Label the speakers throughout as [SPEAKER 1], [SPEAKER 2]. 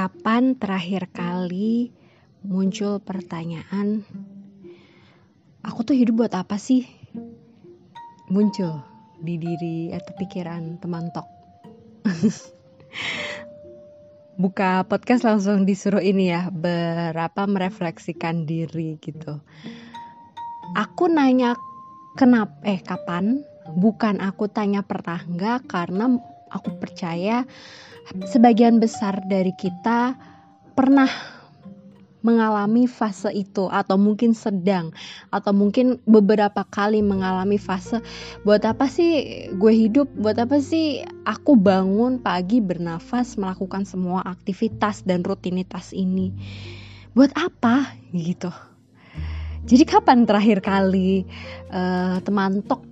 [SPEAKER 1] Kapan terakhir kali muncul pertanyaan, aku tuh hidup buat apa sih? Muncul di diri atau pikiran teman tok. Buka podcast langsung disuruh ini ya, berapa merefleksikan diri gitu. Aku nanya kenapa eh kapan? Bukan aku tanya pernah enggak karena aku percaya sebagian besar dari kita pernah mengalami fase itu atau mungkin sedang atau mungkin beberapa kali mengalami fase buat apa sih gue hidup? Buat apa sih aku bangun pagi bernafas melakukan semua aktivitas dan rutinitas ini? Buat apa? Gitu. Jadi kapan terakhir kali uh, teman tok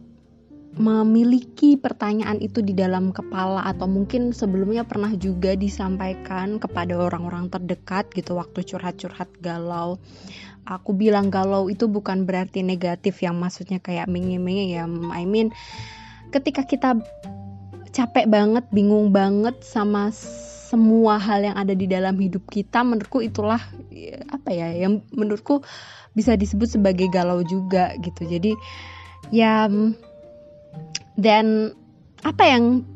[SPEAKER 1] memiliki pertanyaan itu di dalam kepala atau mungkin sebelumnya pernah juga disampaikan kepada orang-orang terdekat gitu waktu curhat-curhat galau. Aku bilang galau itu bukan berarti negatif yang maksudnya kayak menye-menye ya. I mean ketika kita capek banget, bingung banget sama semua hal yang ada di dalam hidup kita menurutku itulah apa ya yang menurutku bisa disebut sebagai galau juga gitu. Jadi ya dan apa yang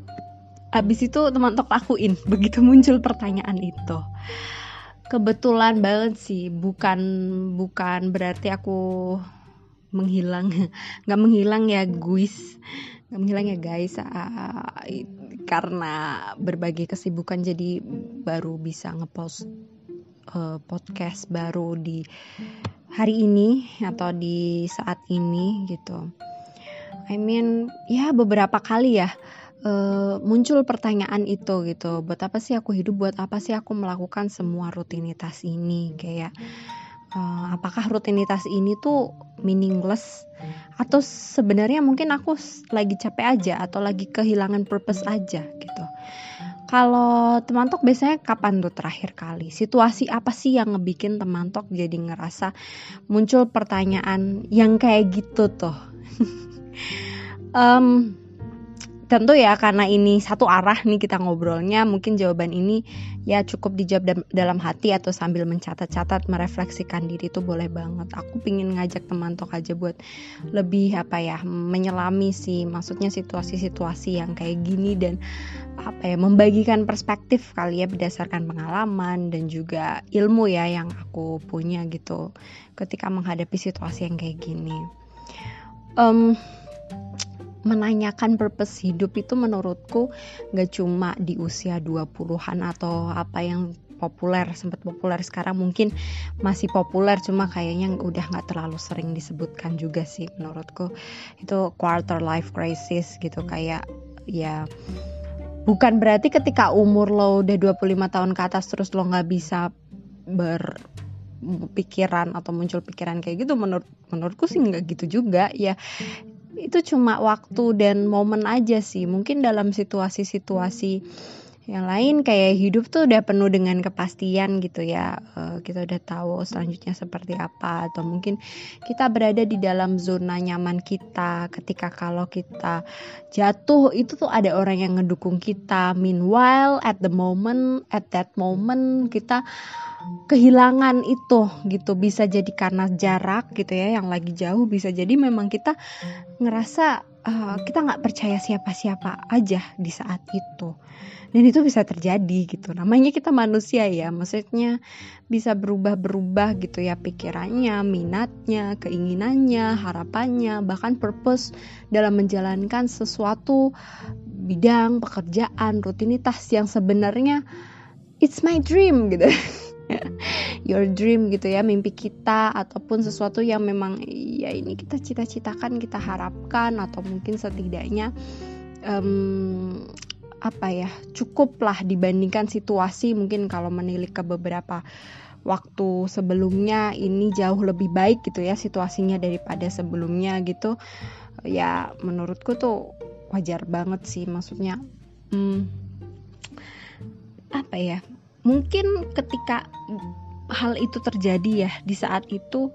[SPEAKER 1] abis itu teman tok lakuin? Begitu muncul pertanyaan itu. Kebetulan banget sih bukan bukan berarti aku menghilang. Nggak menghilang ya guys. Nggak menghilang ya guys. Uh, karena berbagai kesibukan jadi baru bisa ngepost uh, podcast baru di hari ini atau di saat ini gitu I mean ya beberapa kali ya uh, muncul pertanyaan itu gitu. Buat apa sih aku hidup? Buat apa sih aku melakukan semua rutinitas ini? Kayak uh, apakah rutinitas ini tuh meaningless? Atau sebenarnya mungkin aku lagi capek aja atau lagi kehilangan purpose aja gitu. Kalau teman tok biasanya kapan tuh terakhir kali? Situasi apa sih yang ngebikin teman tok jadi ngerasa muncul pertanyaan yang kayak gitu tuh? um, tentu ya karena ini satu arah nih kita ngobrolnya mungkin jawaban ini ya cukup dijawab dalam hati atau sambil mencatat-catat merefleksikan diri itu boleh banget. Aku pingin ngajak teman tok aja buat lebih apa ya menyelami sih maksudnya situasi-situasi yang kayak gini dan apa ya membagikan perspektif kali ya berdasarkan pengalaman dan juga ilmu ya yang aku punya gitu ketika menghadapi situasi yang kayak gini. Um, menanyakan purpose hidup itu menurutku gak cuma di usia 20-an atau apa yang populer sempat populer sekarang mungkin masih populer cuma kayaknya udah nggak terlalu sering disebutkan juga sih menurutku. Itu quarter life crisis gitu kayak ya bukan berarti ketika umur lo udah 25 tahun ke atas terus lo nggak bisa berpikiran atau muncul pikiran kayak gitu menurut menurutku sih nggak gitu juga ya itu cuma waktu dan momen aja sih. Mungkin dalam situasi-situasi yang lain kayak hidup tuh udah penuh dengan kepastian gitu ya. Uh, kita udah tahu selanjutnya seperti apa atau mungkin kita berada di dalam zona nyaman kita. Ketika kalau kita jatuh itu tuh ada orang yang ngedukung kita. Meanwhile at the moment at that moment kita kehilangan itu gitu. Bisa jadi karena jarak gitu ya yang lagi jauh bisa jadi memang kita ngerasa uh, kita nggak percaya siapa-siapa aja di saat itu. Dan itu bisa terjadi gitu. Namanya kita manusia ya maksudnya bisa berubah-berubah gitu ya pikirannya minatnya keinginannya harapannya bahkan purpose dalam menjalankan sesuatu bidang pekerjaan rutinitas yang sebenarnya it's my dream gitu your dream gitu ya mimpi kita ataupun sesuatu yang memang ya ini kita cita-citakan kita harapkan atau mungkin setidaknya um, apa ya cukuplah dibandingkan situasi mungkin kalau menilik ke beberapa waktu sebelumnya ini jauh lebih baik gitu ya situasinya daripada sebelumnya gitu. Ya menurutku tuh wajar banget sih maksudnya hmm, apa ya mungkin ketika hal itu terjadi ya. Di saat itu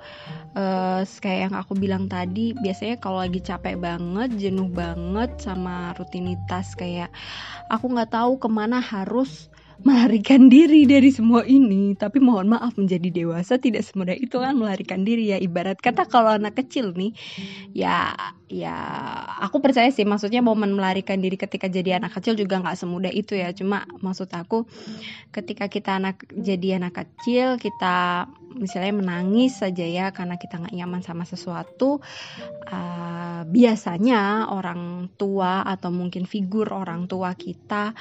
[SPEAKER 1] uh, kayak yang aku bilang tadi biasanya kalau lagi capek banget jenuh banget sama rutinitas kayak aku nggak tahu ke mana harus melarikan diri dari semua ini tapi mohon maaf menjadi dewasa tidak semudah itu kan melarikan diri ya. Ibarat kata kalau anak kecil nih ya ya aku percaya sih maksudnya momen melarikan diri ketika jadi anak kecil juga nggak semudah itu ya. Cuma maksud aku ketika kita anak jadi anak kecil kita misalnya menangis saja ya karena kita nggak nyaman sama sesuatu uh, biasanya orang tua atau mungkin figur orang tua kita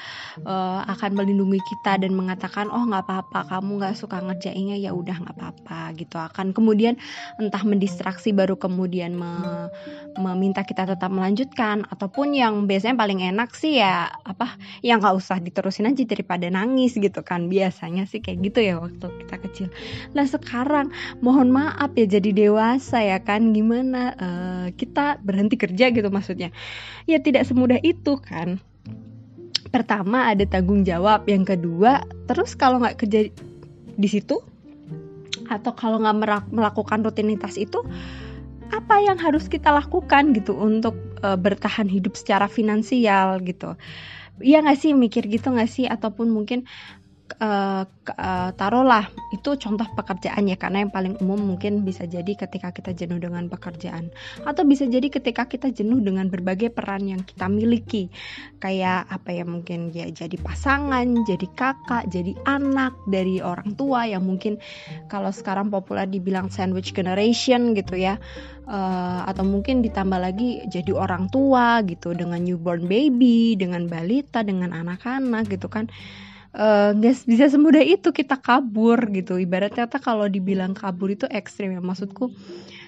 [SPEAKER 1] uh, akan melindungi kita dan mengatakan oh nggak apa-apa kamu nggak suka ngerjainnya ya udah nggak apa-apa gitu. Akan kemudian entah mendistraksi baru kemudian me, meminta kita tetap melanjutkan ataupun yang biasanya paling enak sih ya apa yang nggak usah diterusin aja daripada nangis gitu kan. Biasanya sih kayak gitu ya waktu kita kecil. Nah sekarang mohon maaf ya jadi dewasa ya kan gimana uh, kita berhenti kerja gitu maksudnya. Ya tidak semudah itu kan pertama ada tanggung jawab. Yang kedua terus kalau nggak kerja di situ atau kalau nggak melakukan rutinitas itu apa yang harus kita lakukan gitu untuk uh, bertahan hidup secara finansial gitu? Iya nggak sih? Mikir gitu nggak sih? Ataupun mungkin uh, uh, taruhlah. Itu contoh pekerjaan ya karena yang paling umum mungkin bisa jadi ketika kita jenuh dengan pekerjaan. Atau bisa jadi ketika kita jenuh dengan berbagai peran yang kita miliki. Kayak apa ya mungkin ya jadi pasangan jadi kakak jadi anak dari orang tua yang mungkin kalau sekarang populer dibilang sandwich generation gitu ya. Uh, atau mungkin ditambah lagi jadi orang tua gitu dengan newborn baby dengan balita dengan anak-anak gitu kan nggak uh, bisa semudah itu kita kabur gitu. Ibaratnya kata kalau dibilang kabur itu ekstrim ya. Maksudku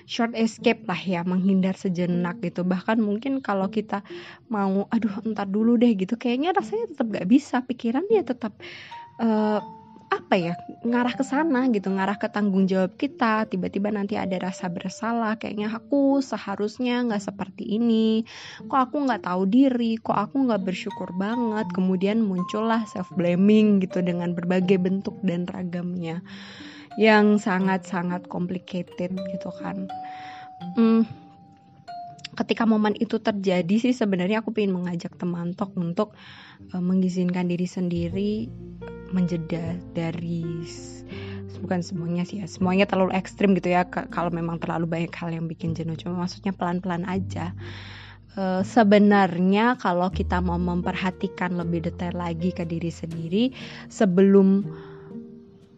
[SPEAKER 1] short escape lah ya menghindar sejenak gitu. Bahkan mungkin kalau kita mau aduh entar dulu deh gitu kayaknya rasanya tetap gak bisa. Pikiran ya tetap uh, apa ya ngarah ke sana gitu ngarah ke tanggung jawab kita. Tiba-tiba nanti ada rasa bersalah kayaknya aku seharusnya nggak seperti ini. Kok aku nggak tahu diri kok aku nggak bersyukur banget. Kemudian muncullah self blaming gitu dengan berbagai bentuk dan ragamnya yang sangat-sangat complicated gitu kan. Hmm, ketika momen itu terjadi sih sebenarnya aku ingin mengajak teman tok untuk uh, mengizinkan diri sendiri menjeda dari bukan semuanya sih ya semuanya terlalu ekstrim gitu ya kalau memang terlalu banyak hal yang bikin jenuh cuma maksudnya pelan-pelan aja. E, sebenarnya kalau kita mau memperhatikan lebih detail lagi ke diri sendiri sebelum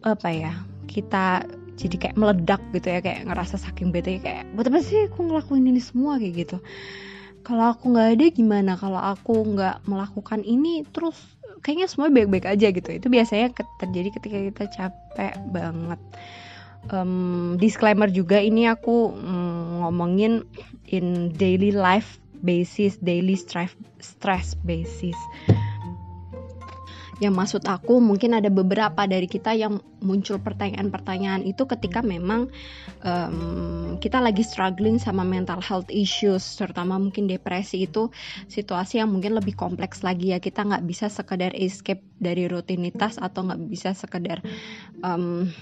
[SPEAKER 1] apa ya kita jadi kayak meledak gitu ya kayak ngerasa saking bete kayak buat apa sih aku ngelakuin ini semua? kayak gitu. Kalau aku nggak ada gimana? Kalau aku nggak melakukan ini terus kayaknya semua baik-baik aja gitu. Itu biasanya terjadi ketika kita capek banget. Um, disclaimer juga ini aku um, ngomongin in daily life basis daily stress stress basis yang maksud aku mungkin ada beberapa dari kita yang muncul pertanyaan-pertanyaan itu ketika memang um, kita lagi struggling sama mental health issues terutama mungkin depresi itu situasi yang mungkin lebih kompleks lagi ya kita nggak bisa sekedar escape dari rutinitas atau nggak bisa sekedar um,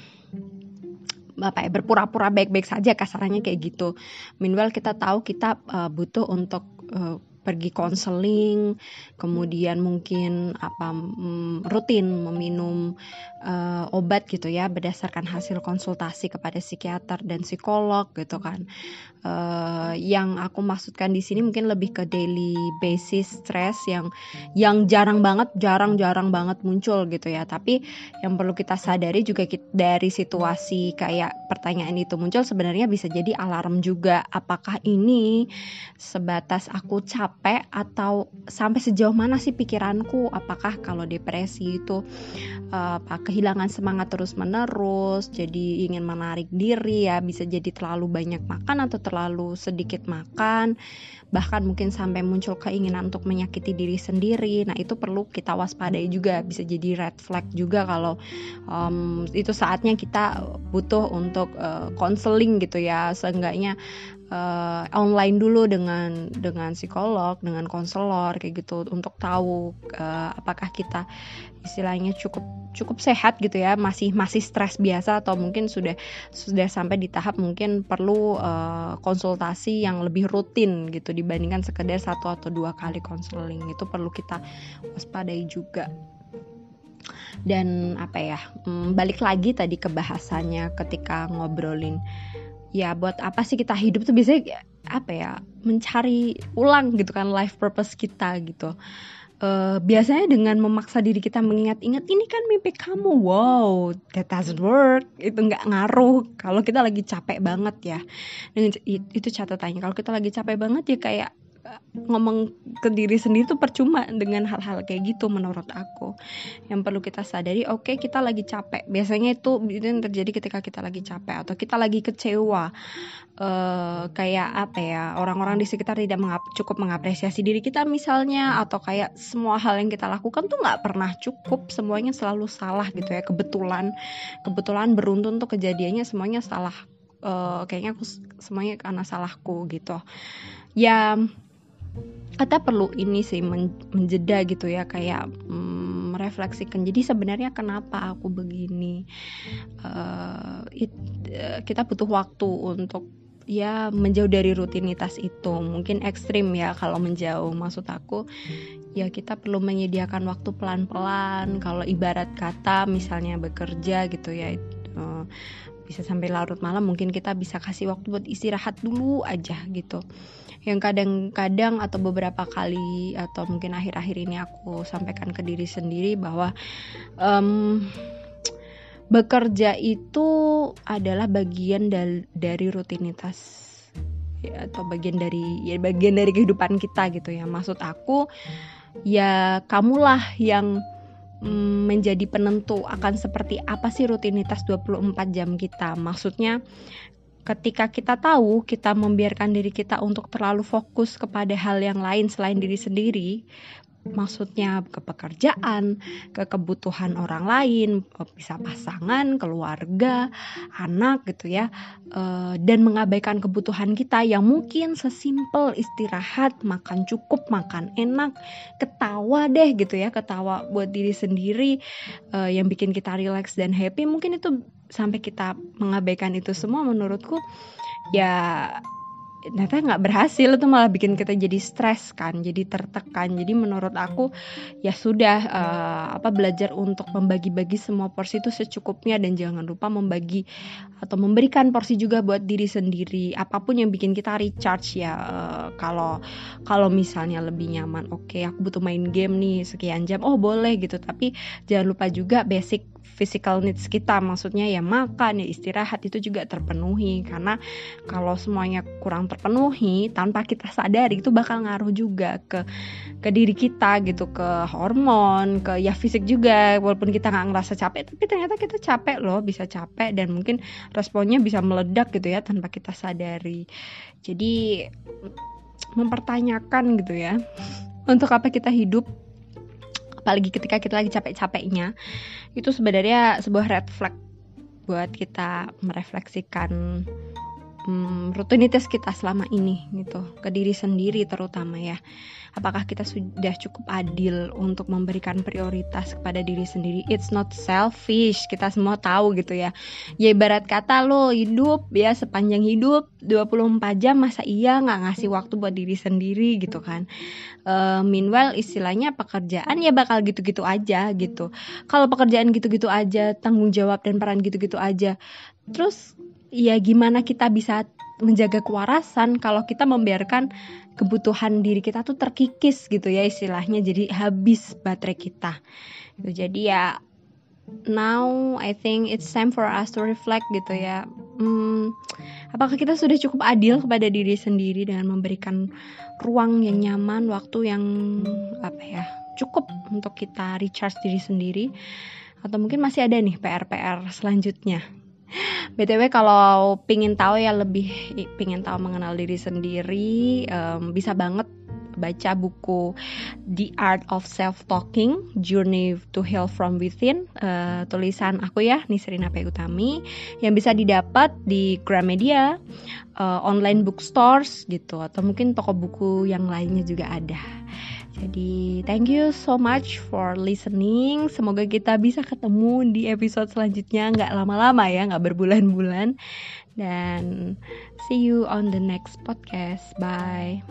[SPEAKER 1] apa ya berpura-pura baik-baik saja kasarannya kayak gitu. Meanwhile kita tahu kita uh, butuh untuk uh, pergi konseling, kemudian mungkin apa mm, rutin meminum uh, obat gitu ya berdasarkan hasil konsultasi kepada psikiater dan psikolog gitu kan. Uh, yang aku maksudkan di sini mungkin lebih ke daily basis stress yang yang jarang banget, jarang-jarang banget muncul gitu ya. Tapi yang perlu kita sadari juga kita, dari situasi kayak pertanyaan itu muncul sebenarnya bisa jadi alarm juga. Apakah ini sebatas aku capek atau sampai sejauh mana sih pikiranku? Apakah kalau depresi itu uh, kehilangan semangat terus menerus jadi ingin menarik diri ya bisa jadi terlalu banyak makan atau terlalu sedikit makan bahkan mungkin sampai muncul keinginan untuk menyakiti diri sendiri. Nah itu perlu kita waspadai juga bisa jadi red flag juga kalau um, itu saatnya kita butuh untuk konseling uh, gitu ya. Seenggaknya uh, online dulu dengan dengan psikolog, dengan konselor kayak gitu untuk tahu uh, apakah kita istilahnya cukup cukup sehat gitu ya, masih masih stres biasa atau mungkin sudah sudah sampai di tahap mungkin perlu uh, konsultasi yang lebih rutin gitu dibandingkan sekedar satu atau dua kali konseling itu perlu kita waspadai juga. dan apa ya hmm, balik lagi tadi ke bahasanya ketika ngobrolin ya buat apa sih kita hidup tuh biasanya apa ya mencari ulang gitu kan life purpose kita gitu uh, biasanya dengan memaksa diri kita mengingat-ingat ini kan mimpi kamu. Wow that doesn't work. Itu nggak ngaruh kalau kita lagi capek banget ya. Dengan itu catatannya. Kalau kita lagi capek banget ya kayak ngomong ke diri sendiri tuh percuma dengan hal-hal kayak gitu menurut aku. Yang perlu kita sadari oke okay, kita lagi capek. Biasanya itu itu yang terjadi ketika kita lagi capek atau kita lagi kecewa. Uh, kayak apa ya orang-orang di sekitar tidak mengap cukup mengapresiasi diri kita misalnya atau kayak semua hal yang kita lakukan tuh nggak pernah cukup. Semuanya selalu salah gitu ya kebetulan. Kebetulan beruntun tuh kejadiannya semuanya salah. Uh, kayaknya aku semuanya karena salahku gitu. Ya kita perlu ini sih menjeda gitu ya kayak mm, merefleksikan. Jadi sebenarnya kenapa aku begini? Uh, it, uh, kita butuh waktu untuk ya menjauh dari rutinitas itu. Mungkin ekstrim ya kalau menjauh maksud aku ya kita perlu menyediakan waktu pelan-pelan. Kalau ibarat kata misalnya bekerja gitu ya uh, bisa sampai larut malam mungkin kita bisa kasih waktu buat istirahat dulu aja gitu yang kadang-kadang atau beberapa kali atau mungkin akhir-akhir ini aku sampaikan ke diri sendiri bahwa um, bekerja itu adalah bagian dal dari rutinitas ya, atau bagian dari ya bagian dari kehidupan kita gitu ya maksud aku ya kamulah yang Mm, menjadi penentu akan seperti apa sih rutinitas 24 jam kita. Maksudnya ketika kita tahu kita membiarkan diri kita untuk terlalu fokus kepada hal yang lain selain diri sendiri, maksudnya ke pekerjaan, ke kebutuhan orang lain, bisa pasangan, keluarga, anak gitu ya, eh, dan mengabaikan kebutuhan kita yang mungkin sesimpel istirahat, makan cukup, makan enak, ketawa deh gitu ya, ketawa buat diri sendiri eh, yang bikin kita relax dan happy, mungkin itu sampai kita mengabaikan itu semua menurutku ya ternyata nggak berhasil. Itu malah bikin kita jadi stres kan jadi tertekan. Jadi menurut aku ya sudah uh, apa belajar untuk membagi-bagi semua porsi itu secukupnya. Dan jangan lupa membagi atau memberikan porsi juga buat diri sendiri. Apa pun yang bikin kita recharge ya uh, kalau kalau misalnya lebih nyaman. Oke okay, aku butuh main game nih sekian jam. Oh boleh gitu. Tapi jangan lupa juga basic physical needs kita maksudnya ya makan ya istirahat itu juga terpenuhi. Karena kalau semuanya kurang terpenuhi tanpa kita sadari itu bakal ngaruh juga ke ke diri kita gitu ke hormon ke ya fisik juga. Walaupun kita nggak ngerasa capek tapi ternyata kita capek loh bisa capek dan mungkin responnya bisa meledak gitu ya tanpa kita sadari. Jadi mempertanyakan gitu ya untuk apa kita hidup apalagi ketika kita lagi capek-capeknya itu sebenarnya sebuah red flag buat kita merefleksikan hmm, rutinitas kita selama ini gitu ke diri sendiri terutama ya. Apakah kita sudah cukup adil untuk memberikan prioritas kepada diri sendiri? It's not selfish kita semua tahu gitu ya. Ya ibarat kata lo hidup ya sepanjang hidup 24 jam masa iya nggak ngasih waktu buat diri sendiri gitu kan? Uh, meanwhile istilahnya pekerjaan ya bakal gitu-gitu aja gitu. Kalau pekerjaan gitu-gitu aja tanggung jawab dan peran gitu-gitu aja terus ya gimana kita bisa menjaga kewarasan kalau kita membiarkan kebutuhan diri kita tuh terkikis gitu ya istilahnya jadi habis baterai kita. Gitu jadi ya now I think it's time for us to reflect gitu ya. Hmm, apakah kita sudah cukup adil kepada diri sendiri dengan memberikan ruang yang nyaman waktu yang apa ya cukup untuk kita recharge diri sendiri? Atau mungkin masih ada nih PR-PR selanjutnya btw kalau pingin tahu ya lebih pingin tahu mengenal diri sendiri um, bisa banget baca buku The Art of Self Talking Journey to Heal from Within uh, tulisan aku ya Nisrina P. Utami yang bisa didapat di Gramedia uh, online bookstores gitu atau mungkin toko buku yang lainnya juga ada jadi thank you so much for listening. Semoga kita bisa ketemu di episode selanjutnya nggak lama-lama ya, nggak berbulan-bulan. Dan see you on the next podcast. Bye.